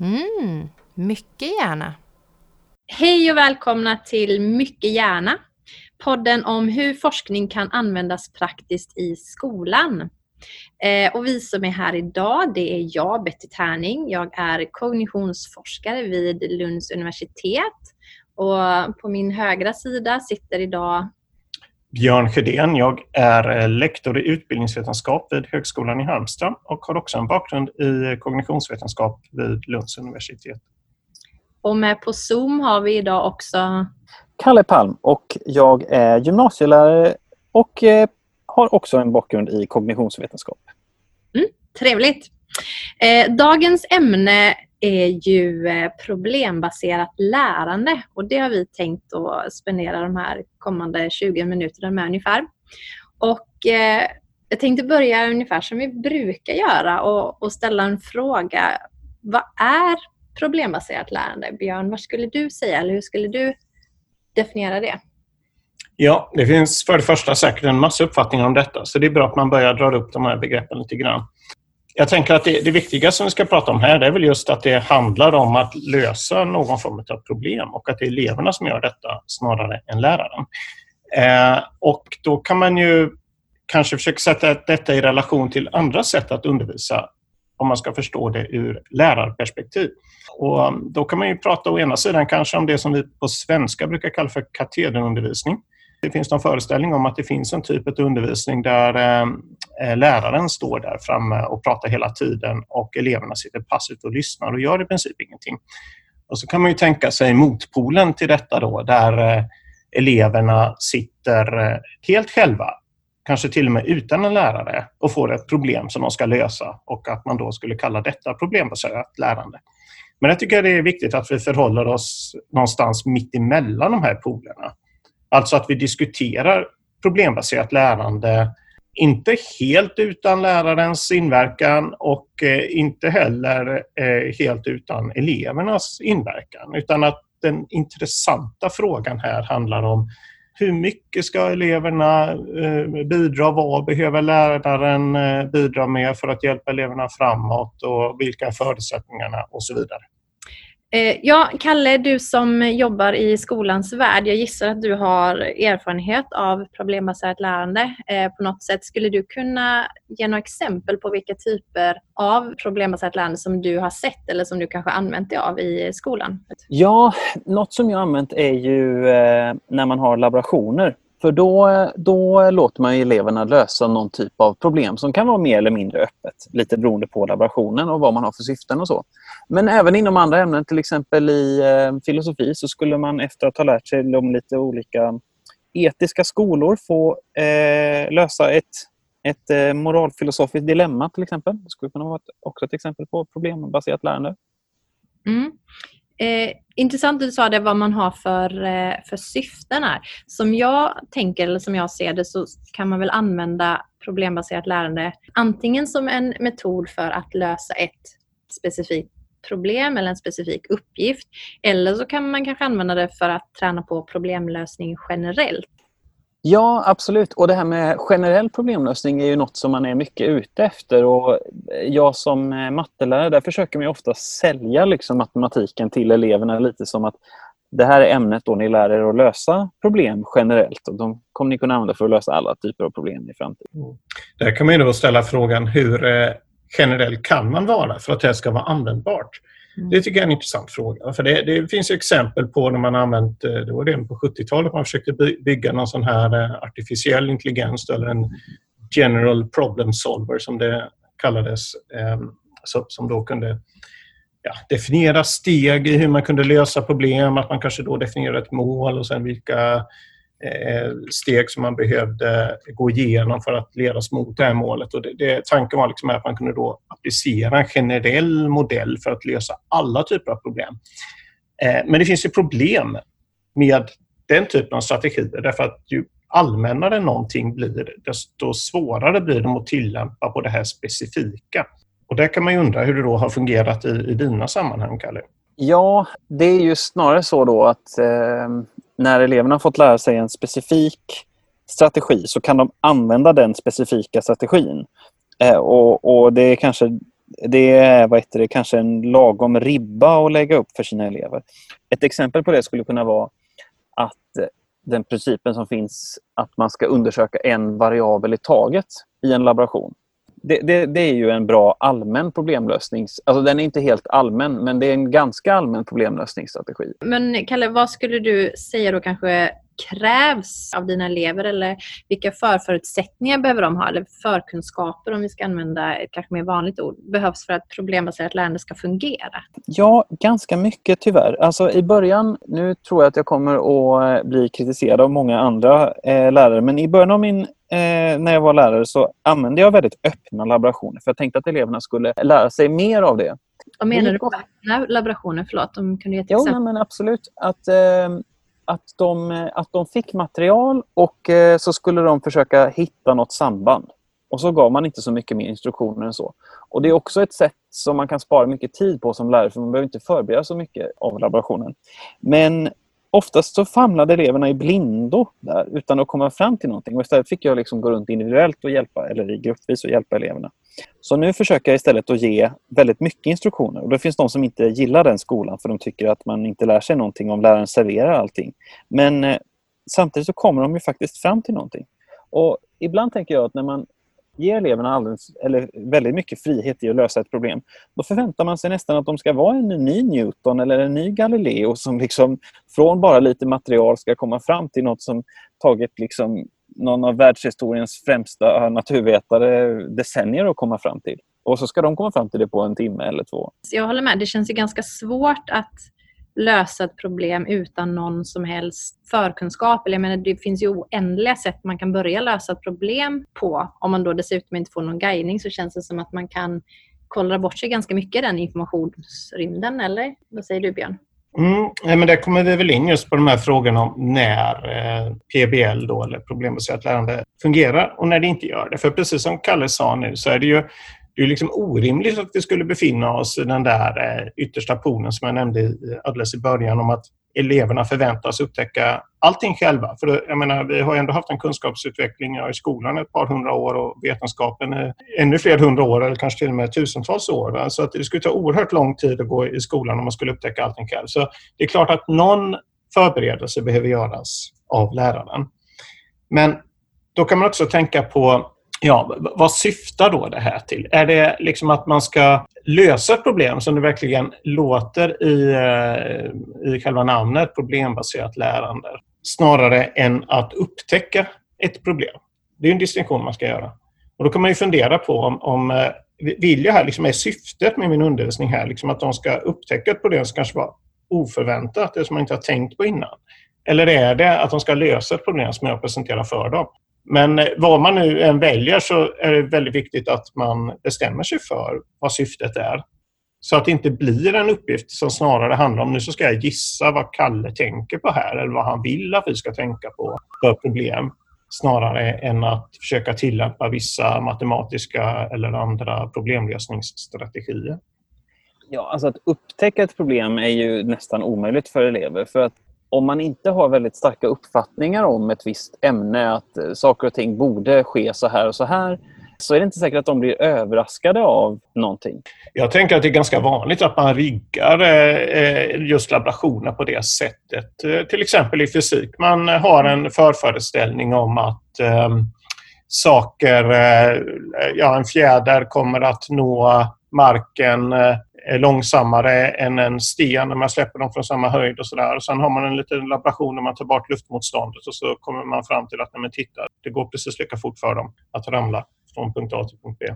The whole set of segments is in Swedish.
Mm, mycket gärna. Hej och välkomna till Mycket gärna. Podden om hur forskning kan användas praktiskt i skolan. Eh, och vi som är här idag, det är jag, Betty Tärning. Jag är kognitionsforskare vid Lunds universitet. Och på min högra sida sitter idag Björn Sjödén. Jag är eh, lektor i utbildningsvetenskap vid Högskolan i Halmstad och har också en bakgrund i kognitionsvetenskap vid Lunds universitet. Och med på Zoom har vi idag också Kalle Palm och jag är gymnasielärare och eh, har också en bakgrund i kognitionsvetenskap. Mm, trevligt! Eh, dagens ämne är ju eh, problembaserat lärande och det har vi tänkt att spendera de här kommande 20 minuterna med ungefär. Och eh, jag tänkte börja ungefär som vi brukar göra och, och ställa en fråga. Vad är problembaserat lärande? Björn, vad skulle du säga eller hur skulle du definiera det? Ja, det finns för det första säkert en massa uppfattningar om detta, så det är bra att man börjar dra upp de här begreppen lite grann. Jag tänker att det, det viktiga som vi ska prata om här det är väl just att det handlar om att lösa någon form av problem och att det är eleverna som gör detta snarare än läraren. Eh, och då kan man ju kanske försöka sätta detta i relation till andra sätt att undervisa om man ska förstå det ur lärarperspektiv. Och eh, då kan man ju prata å ena sidan kanske om det som vi på svenska brukar kalla för katederundervisning. Det finns någon föreställning om att det finns en typ av undervisning där eh, läraren står där framme och pratar hela tiden och eleverna sitter passivt och lyssnar och gör i princip ingenting. Och så kan man ju tänka sig motpolen till detta då där eh, eleverna sitter eh, helt själva, kanske till och med utan en lärare och får ett problem som de ska lösa och att man då skulle kalla detta problembaserat lärande. Men jag tycker det är viktigt att vi förhåller oss någonstans mitt emellan de här polerna. Alltså att vi diskuterar problembaserat lärande, inte helt utan lärarens inverkan och eh, inte heller eh, helt utan elevernas inverkan. Utan att den intressanta frågan här handlar om hur mycket ska eleverna eh, bidra? Vad behöver läraren bidra med för att hjälpa eleverna framåt och vilka är förutsättningarna och så vidare. Eh, ja, Kalle, du som jobbar i skolans värld, jag gissar att du har erfarenhet av problembaserat lärande eh, på något sätt. Skulle du kunna ge några exempel på vilka typer av problembaserat lärande som du har sett eller som du kanske använt dig av i skolan? Ja, något som jag använt är ju eh, när man har laborationer för då, då låter man eleverna lösa någon typ av problem som kan vara mer eller mindre öppet. Lite beroende på laborationen och vad man har för syften och så. Men även inom andra ämnen, till exempel i eh, filosofi, så skulle man efter att ha lärt sig om lite olika etiska skolor få eh, lösa ett, ett eh, moralfilosofiskt dilemma till exempel. Det skulle kunna vara ett, också ett exempel på problembaserat lärande. Mm. Eh, intressant att du sa det vad man har för, eh, för syften här. Som jag tänker, eller som jag ser det, så kan man väl använda problembaserat lärande antingen som en metod för att lösa ett specifikt problem eller en specifik uppgift. Eller så kan man kanske använda det för att träna på problemlösning generellt. Ja, absolut. Och det här med generell problemlösning är ju något som man är mycket ute efter. Och jag som eh, mattelärare, där försöker man ofta sälja liksom matematiken till eleverna lite som att det här är ämnet då ni lär er att lösa problem generellt och de kommer ni kunna använda för att lösa alla typer av problem i framtiden. Mm. Där kan man då ställa frågan hur eh, generell kan man vara för att det ska vara användbart? Mm. Det tycker jag är en intressant fråga. För det, det finns exempel på när man använt, eh, det var redan på 70-talet man försökte bygga någon sån här eh, artificiell intelligens eller en general problem solver som det kallades. Eh, som då kunde ja, definiera steg i hur man kunde lösa problem, att man kanske då definierade ett mål och sen vilka Eh, steg som man behövde gå igenom för att ledas mot det här målet. Och det, det, tanken var liksom att man kunde då applicera en generell modell för att lösa alla typer av problem. Eh, men det finns ju problem med den typen av strategier därför att ju allmännare någonting blir, desto svårare blir det att tillämpa på det här specifika. Och där kan man ju undra hur det då har fungerat i, i dina sammanhang, Kalle? Ja, det är ju snarare så då att eh, när eleverna har fått lära sig en specifik strategi så kan de använda den specifika strategin. Eh, och, och, Det är kanske det är vad heter det, kanske en lagom ribba att lägga upp för sina elever. Ett exempel på det skulle kunna vara att eh, den principen som finns att man ska undersöka en variabel i taget i en laboration. Det, det, det, är ju en bra allmän problemlösning. Alltså den är inte helt allmän, men det är en ganska allmän problemlösningsstrategi. Men Kalle, vad skulle du säga då kanske krävs av dina elever eller vilka förförutsättningar behöver de ha eller förkunskaper om vi ska använda ett kanske mer vanligt ord behövs för att problembaserat lärande ska fungera? Ja, ganska mycket tyvärr. Alltså i början, nu tror jag att jag kommer att bli kritiserad av många andra eh, lärare, men i början av min eh, när jag var lärare så använde jag väldigt öppna laborationer för jag tänkte att eleverna skulle lära sig mer av det. Vad menar du med öppna laborationer? Förlåt, om kunde ge ett jo, exempel? Nej, men absolut. Att, eh, att de, att de fick material och eh, så skulle de försöka hitta något samband. Och så gav man inte så mycket mer instruktioner än så. Och Det är också ett sätt som man kan spara mycket tid på som lärare för man behöver inte förbereda så mycket av laborationen. Men oftast så famlade eleverna i blindo där utan att komma fram till någonting. Och istället fick jag liksom gå runt individuellt och hjälpa, eller gruppvis och hjälpa eleverna. Så nu försöker jag istället att ge väldigt mycket instruktioner. Och det finns de som inte gillar den skolan för de tycker att man inte lär sig någonting om läraren serverar allting. Men eh, samtidigt så kommer de ju faktiskt fram till någonting. Och ibland tänker jag att när man ger eleverna alldeles, eller väldigt mycket frihet i att lösa ett problem, då förväntar man sig nästan att de ska vara en ny Newton eller en ny Galileo som liksom från bara lite material ska komma fram till något som tagit liksom någon av världshistoriens främsta naturvetare decennier att komma fram till. Och så ska de komma fram till det på en timme eller två. Jag håller med. Det känns ju ganska svårt att lösa ett problem utan någon som helst förkunskap. Eller jag menar, det finns ju oändliga sätt man kan börja lösa ett problem på. Om man då dessutom inte får någon guidning så känns det som att man kan kolla bort sig ganska mycket i den informationsrymden. Eller vad säger du Björn? Mm, men där kommer vi väl in just på de här frågorna om när eh, PBL, då, eller problembaserat lärande, fungerar och när det inte gör det. För precis som Kalle sa nu så är det ju det är liksom orimligt att vi skulle befinna oss i den där eh, yttersta polen som jag nämnde alldeles i början om att eleverna förväntas upptäcka allting själva. För jag menar, vi har ändå haft en kunskapsutveckling i skolan ett par hundra år och vetenskapen är ännu fler hundra år eller kanske till och med tusentals år. Va? Så att det skulle ta oerhört lång tid att gå i skolan om man skulle upptäcka allting själv. Så det är klart att någon förberedelse behöver göras av läraren. Men då kan man också tänka på Ja, vad syftar då det här till? Är det liksom att man ska lösa ett problem som det verkligen låter i, eh, i själva namnet, problembaserat lärande, snarare än att upptäcka ett problem? Det är en distinktion man ska göra. Och Då kan man ju fundera på om, om eh, vill jag här, liksom, är syftet med min undervisning här liksom att de ska upptäcka ett problem som kanske var oförväntat, det som man inte har tänkt på innan? Eller är det att de ska lösa ett problem som jag presenterar för dem? Men eh, vad man nu än väljer så är det väldigt viktigt att man bestämmer sig för vad syftet är. Så att det inte blir en uppgift som snarare handlar om nu så ska jag gissa vad Kalle tänker på här eller vad han vill att vi ska tänka på för problem snarare än att försöka tillämpa vissa matematiska eller andra problemlösningsstrategier. Ja, alltså att upptäcka ett problem är ju nästan omöjligt för elever. För att om man inte har väldigt starka uppfattningar om ett visst ämne, att eh, saker och ting borde ske så här och så här, så är det inte säkert att de blir överraskade av någonting. Jag tänker att det är ganska vanligt att man riggar eh, eh, just laborationer på det sättet. Till exempel i fysik. Man har en förföreställning om att ehm, saker, ja en fjäder kommer att nå marken är långsammare än en sten när man släpper dem från samma höjd och sådär. Sen har man en liten laboration där man tar bort luftmotståndet och så kommer man fram till att nej, men titta, det går precis lika fort för dem att ramla från punkt A till punkt B.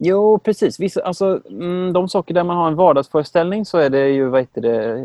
Jo, precis. Vissa, alltså, mm, de saker där man har en vardagsföreställning så är det ju vad det,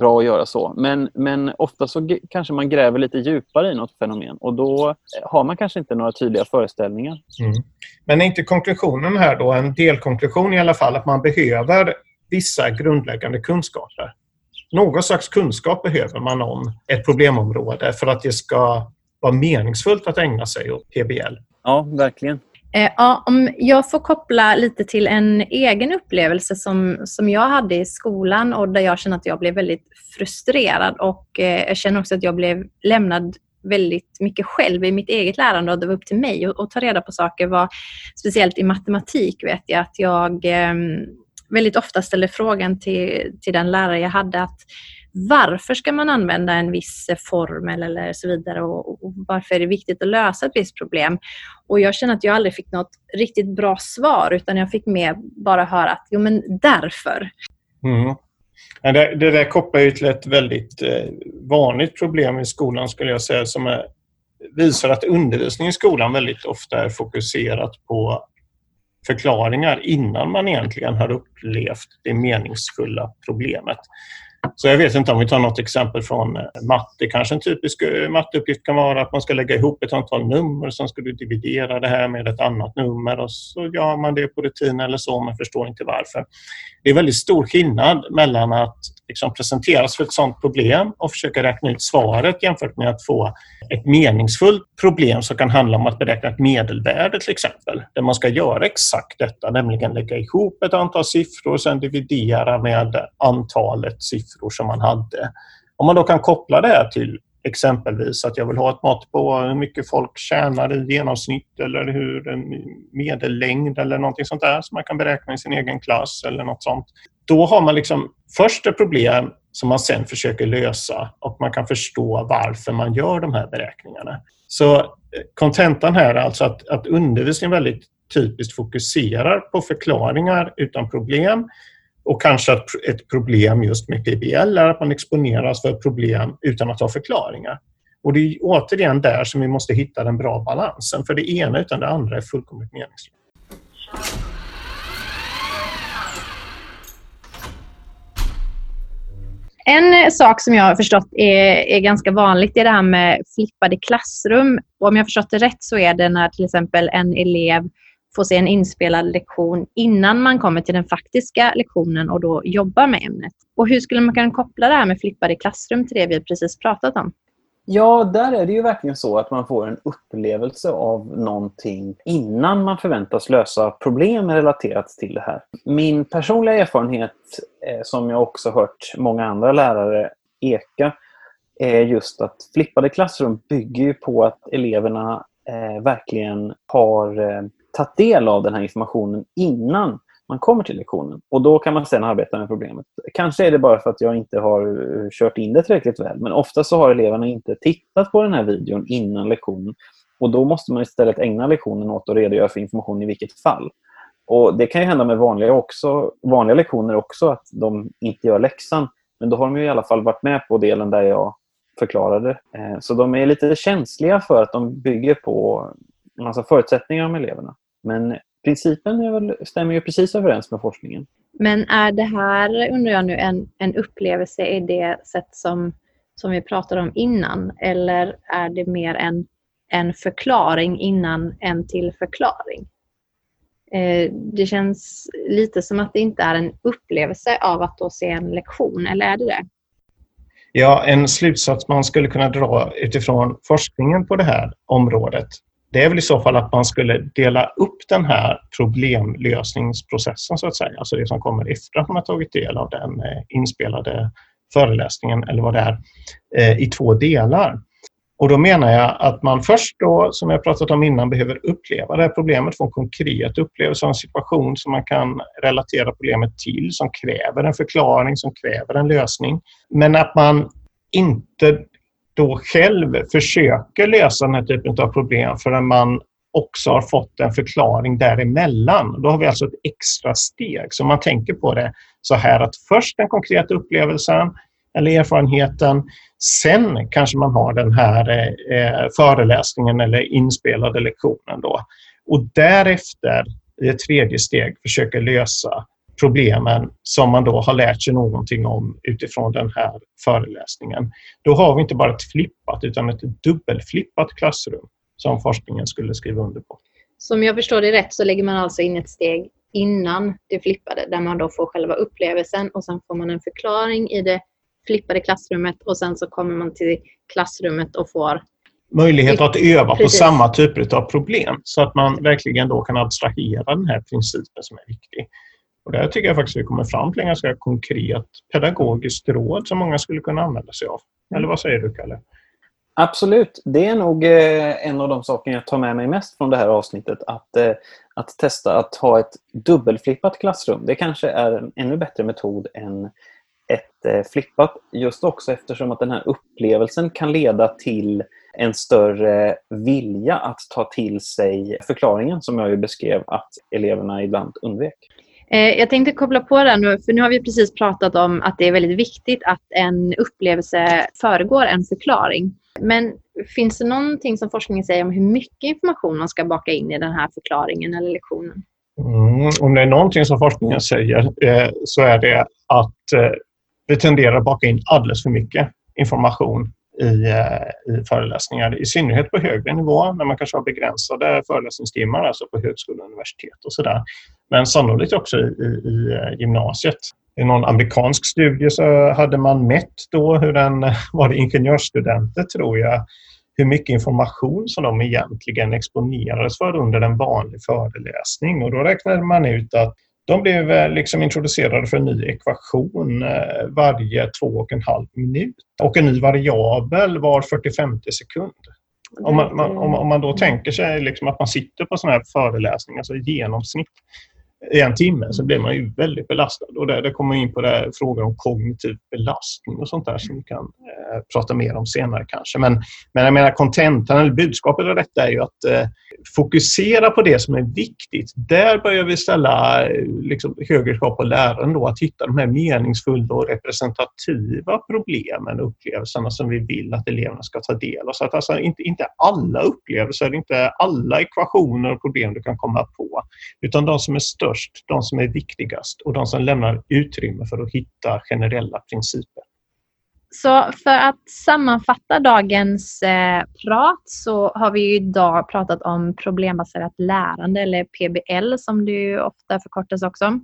bra att göra så. Men, men ofta så kanske man gräver lite djupare i något fenomen och då har man kanske inte några tydliga föreställningar. Mm. Men är inte konklusionen här då en delkonklusion i alla fall att man behöver vissa grundläggande kunskaper. Någon slags kunskap behöver man om ett problemområde för att det ska vara meningsfullt att ägna sig åt PBL. Ja, verkligen. Eh, ja, om jag får koppla lite till en egen upplevelse som, som jag hade i skolan och där jag känner att jag blev väldigt frustrerad och eh, jag känner också att jag blev lämnad väldigt mycket själv i mitt eget lärande och det var upp till mig att, att ta reda på saker var, speciellt i matematik vet jag att jag eh, väldigt ofta ställde frågan till, till den lärare jag hade att varför ska man använda en viss formel eller så vidare och, och, varför är det viktigt att lösa ett visst problem? Och jag känner att jag aldrig fick något riktigt bra svar utan jag fick mer bara höra att jo men därför. Mm. Det, det där kopplar ju till ett väldigt eh, vanligt problem i skolan skulle jag säga som är, visar att undervisning i skolan väldigt ofta är fokuserat på förklaringar innan man egentligen har upplevt det meningsfulla problemet. Så jag vet inte om vi tar något exempel från eh, matte. Kanske en typisk eh, matteuppgift kan vara att man ska lägga ihop ett antal nummer och sen ska du dividera det här med ett annat nummer och så gör man det på rutin eller så men förstår inte varför. Det är väldigt stor skillnad mellan att liksom presenteras för ett sådant problem och försöka räkna ut svaret jämfört med att få ett meningsfullt problem som kan handla om att beräkna ett medelvärde till exempel. Där man ska göra exakt detta, nämligen lägga ihop ett antal siffror och sen dividera med antalet siffror som man hade. Om man då kan koppla det här till exempelvis att jag vill ha ett mått på hur mycket folk tjänar i genomsnitt eller hur en medellängd eller någonting sånt där som man kan beräkna i sin egen klass eller något sånt. Då har man liksom först ett problem som man sen försöker lösa och man kan förstå varför man gör de här beräkningarna. Så eh, kontentan här är alltså att, att undervisningen väldigt typiskt fokuserar på förklaringar utan problem och kanske att ett problem just med PBL är att man exponeras för problem utan att ha förklaringar. Och det är återigen där som vi måste hitta den bra balansen, för det ena utan det andra är fullkomligt meningslöst. En eh, sak som jag har förstått är, är ganska vanligt är det här med flippade klassrum. Och om jag har förstått det rätt så är det när till exempel en elev får se en inspelad lektion innan man kommer till den faktiska lektionen och då jobbar med ämnet. Och hur skulle man kunna koppla det här med flippade klassrum till det vi precis pratat om? Ja, där är det ju verkligen så att man får en upplevelse av någonting innan man förväntas lösa problem relaterat till det här. Min personliga erfarenhet, eh, som jag också hört många andra lärare eka, är just att flippade klassrum bygger på att eleverna eh, verkligen har eh, tagit del av den här informationen innan man kommer till lektionen. Och Då kan man sedan arbeta med problemet. Kanske är det bara för att jag inte har eh, kört in det tillräckligt väl, men ofta så har eleverna inte tittat på den här videon innan lektionen. Och Då måste man istället ägna lektionen åt att redogöra för information i vilket fall. Och Det kan ju hända med vanliga, också, vanliga lektioner också, att de inte gör läxan. Men då har de i alla fall varit med på delen där jag förklarade. Eh, så de är lite känsliga för att de bygger på en massa förutsättningar om eleverna. Men principen är väl, stämmer ju precis överens med forskningen. Men är det här, undrar jag nu, en, en upplevelse i det sätt som, som vi pratade om innan? Eller är det mer en, en förklaring innan en till förklaring? Eh, det känns lite som att det inte är en upplevelse av att då se en lektion, eller är det det? Ja, en slutsats man skulle kunna dra utifrån forskningen på det här området det är väl i så fall att man skulle dela upp den här problemlösningsprocessen så att säga, alltså det som kommer efter att man har tagit del av den eh, inspelade föreläsningen eller vad det är, eh, i två delar. Och då menar jag att man först då, som jag pratat om innan, behöver uppleva det här problemet, få en konkret upplevelse av en situation som man kan relatera problemet till, som kräver en förklaring, som kräver en lösning. Men att man inte då själv försöker lösa den här typen av problem förrän man också har fått en förklaring däremellan. Då har vi alltså ett extra steg. Så man tänker på det så här att först den konkreta upplevelsen eller erfarenheten. Sen kanske man har den här eh, föreläsningen eller inspelade lektionen. Då. Och därefter i ett tredje steg försöker lösa problemen som man då har lärt sig någonting om utifrån den här föreläsningen. Då har vi inte bara ett flippat utan ett dubbelflippat klassrum som forskningen skulle skriva under på. Som jag förstår det rätt så lägger man alltså in ett steg innan det flippade där man då får själva upplevelsen och sen får man en förklaring i det flippade klassrummet och sen så kommer man till klassrummet och får möjlighet att öva Precis. på samma typer av problem så att man verkligen då kan abstrahera den här principen som är viktig. Och där tycker jag faktiskt vi kommer fram till en ganska konkret pedagogiskt råd som många skulle kunna använda sig av. Eller vad säger du, Kalle? Absolut. Det är nog eh, en av de saker jag tar med mig mest från det här avsnittet. Att, eh, att testa att ha ett dubbelflippat klassrum. Det kanske är en ännu bättre metod än ett eh, flippat. Just också eftersom att den här upplevelsen kan leda till en större vilja att ta till sig förklaringen som jag ju beskrev att eleverna ibland undvek. Eh, jag tänkte koppla på det nu, för nu har vi precis pratat om att det är väldigt viktigt att en upplevelse föregår en förklaring. Men finns det någonting som forskningen säger om hur mycket information man ska baka in i den här förklaringen eller lektionen? Mm, om det är någonting som forskningen säger eh, så är det att eh, vi tenderar att baka in alldeles för mycket information i, eh, i föreläsningar, i synnerhet på högre nivå när man kanske har begränsade föreläsningstimmar, alltså på högskola och universitet och sådär. Men sannolikt också i, i, i eh, gymnasiet. I någon amerikansk studie så hade man mätt då hur en, var det ingenjörsstudenter tror jag, hur mycket information som de egentligen exponerades för under en vanlig föreläsning. Och då räknade man ut att de blev eh, liksom introducerade för en ny ekvation eh, varje två och en halv minut och en ny variabel var 40-50 sekund. Om man, om, om man då tänker sig liksom att man sitter på sådana här föreläsningar, alltså i genomsnitt i en timme så blir man ju väldigt belastad. Och där, där kommer in på det, frågor om kognitiv belastning och sånt där som vi kan eh, prata mer om senare kanske. Men, men jag menar kontentan eller budskapet av detta är ju att eh, fokusera på det som är viktigt. Där börjar vi ställa liksom, högre krav på läraren då, att hitta de här meningsfulla och representativa problemen och upplevelserna som vi vill att eleverna ska ta del av. Så att alltså inte, inte alla upplevelser, inte alla ekvationer och problem du kan komma på, utan de som är störst, de som är viktigast och de som lämnar utrymme för att hitta generella principer. Så för att sammanfatta dagens eh, prat så har vi idag pratat om problembaserat lärande eller PBL som det ju ofta förkortas också.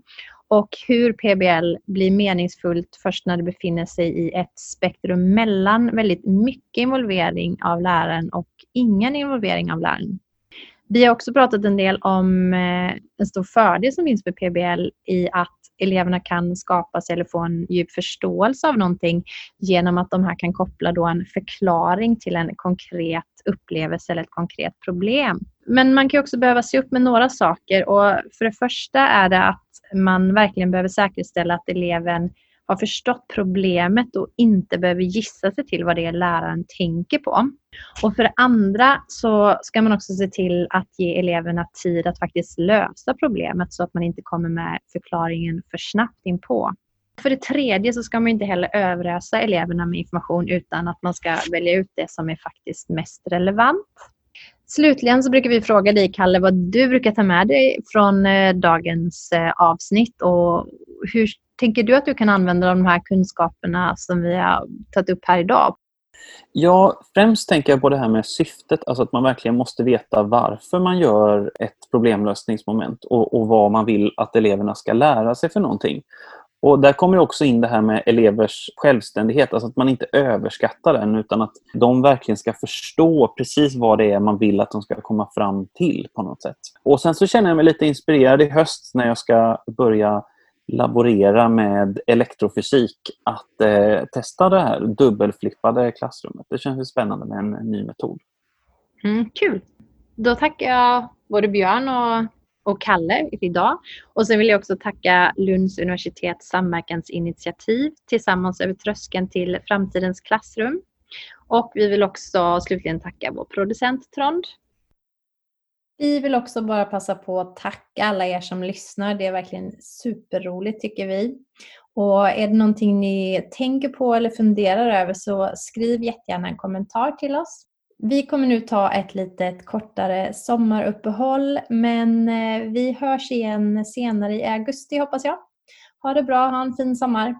Och hur PBL blir meningsfullt först när det befinner sig i ett spektrum mellan väldigt mycket involvering av läraren och ingen involvering av läraren. Vi har också pratat en del om eh, en stor fördel som finns med PBL i att eleverna kan skapa sig eller få en djup förståelse av någonting genom att de här kan koppla då en förklaring till en konkret upplevelse eller ett konkret problem. Men man kan också behöva se upp med några saker och för det första är det att man verkligen behöver säkerställa att eleven har förstått problemet och inte behöver gissa sig till vad det är läraren tänker på. Och för det andra så ska man också se till att ge eleverna tid att faktiskt lösa problemet så att man inte kommer med förklaringen för snabbt inpå. För det tredje så ska man inte heller överösa eleverna med information utan att man ska välja ut det som är faktiskt mest relevant. Slutligen så brukar vi fråga dig, Kalle, vad du brukar ta med dig från eh, dagens eh, avsnitt och hur tänker du att du kan använda de här kunskaperna som vi har tagit upp här idag? Ja, främst tänker jag på det här med syftet, alltså att man verkligen måste veta varför man gör ett problemlösningsmoment och, och vad man vill att eleverna ska lära sig för någonting. Och Där kommer också in det här med elevers självständighet, alltså att man inte överskattar den utan att de verkligen ska förstå precis vad det är man vill att de ska komma fram till på något sätt. Och Sen så känner jag mig lite inspirerad i höst när jag ska börja laborera med elektrofysik att eh, testa det här dubbelflippade klassrummet. Det känns spännande med en, en ny metod. Mm, kul! Då tackar jag både Björn och, och Kalle idag. Och sen vill jag också tacka Lunds universitets samverkansinitiativ Tillsammans över tröskeln till framtidens klassrum. Och vi vill också slutligen tacka vår producent Trond vi vill också bara passa på att tacka alla er som lyssnar. Det är verkligen superroligt tycker vi. Och är det någonting ni tänker på eller funderar över så skriv jättegärna en kommentar till oss. Vi kommer nu ta ett litet kortare sommaruppehåll men eh, vi hörs igen senare i augusti hoppas jag. Ha det bra, ha en fin sommar!